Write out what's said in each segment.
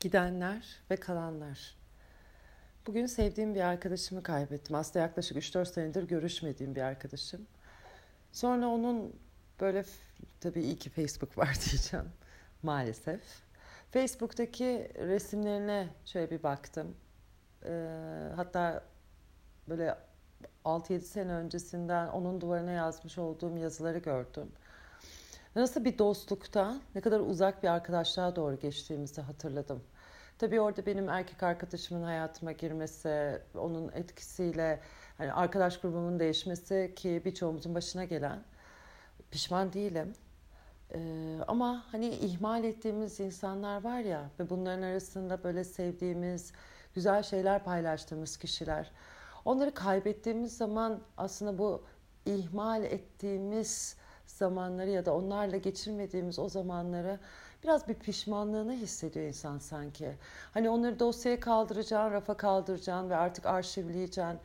Gidenler ve kalanlar. Bugün sevdiğim bir arkadaşımı kaybettim. Aslında yaklaşık 3-4 senedir görüşmediğim bir arkadaşım. Sonra onun böyle tabii iyi ki Facebook var diyeceğim maalesef. Facebook'taki resimlerine şöyle bir baktım. Ee, hatta böyle 6-7 sene öncesinden onun duvarına yazmış olduğum yazıları gördüm. Nasıl bir dostlukta ne kadar uzak bir arkadaşlığa doğru geçtiğimizi hatırladım. Tabii orada benim erkek arkadaşımın hayatıma girmesi, onun etkisiyle hani arkadaş grubumun değişmesi ki birçoğumuzun başına gelen pişman değilim. Ee, ama hani ihmal ettiğimiz insanlar var ya ve bunların arasında böyle sevdiğimiz, güzel şeyler paylaştığımız kişiler. Onları kaybettiğimiz zaman aslında bu ihmal ettiğimiz zamanları ya da onlarla geçirmediğimiz o zamanları biraz bir pişmanlığını hissediyor insan sanki. Hani onları dosyaya kaldıracaksın, rafa kaldıracaksın ve artık arşivleyeceksin.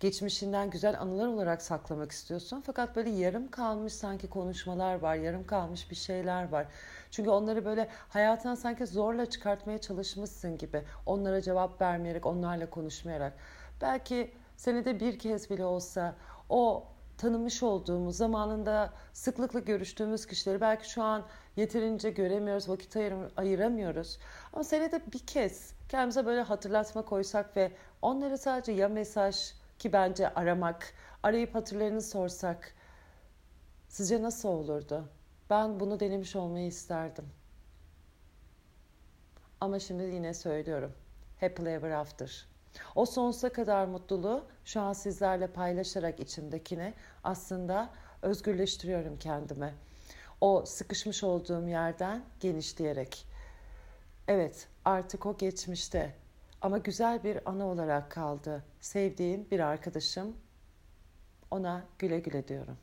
Geçmişinden güzel anılar olarak saklamak istiyorsun. Fakat böyle yarım kalmış sanki konuşmalar var, yarım kalmış bir şeyler var. Çünkü onları böyle hayatına sanki zorla çıkartmaya çalışmışsın gibi. Onlara cevap vermeyerek, onlarla konuşmayarak. Belki senede bir kez bile olsa o tanımış olduğumuz, zamanında sıklıkla görüştüğümüz kişileri belki şu an yeterince göremiyoruz, vakit ayıramıyoruz. Ama senede bir kez kendimize böyle hatırlatma koysak ve onlara sadece ya mesaj ki bence aramak, arayıp hatırlarını sorsak sizce nasıl olurdu? Ben bunu denemiş olmayı isterdim. Ama şimdi yine söylüyorum. Happily ever after. O sonsuza kadar mutluluğu şu an sizlerle paylaşarak içimdekini aslında özgürleştiriyorum kendime. O sıkışmış olduğum yerden genişleyerek. Evet, artık o geçmişte ama güzel bir ana olarak kaldı. Sevdiğim bir arkadaşım. Ona güle güle diyorum.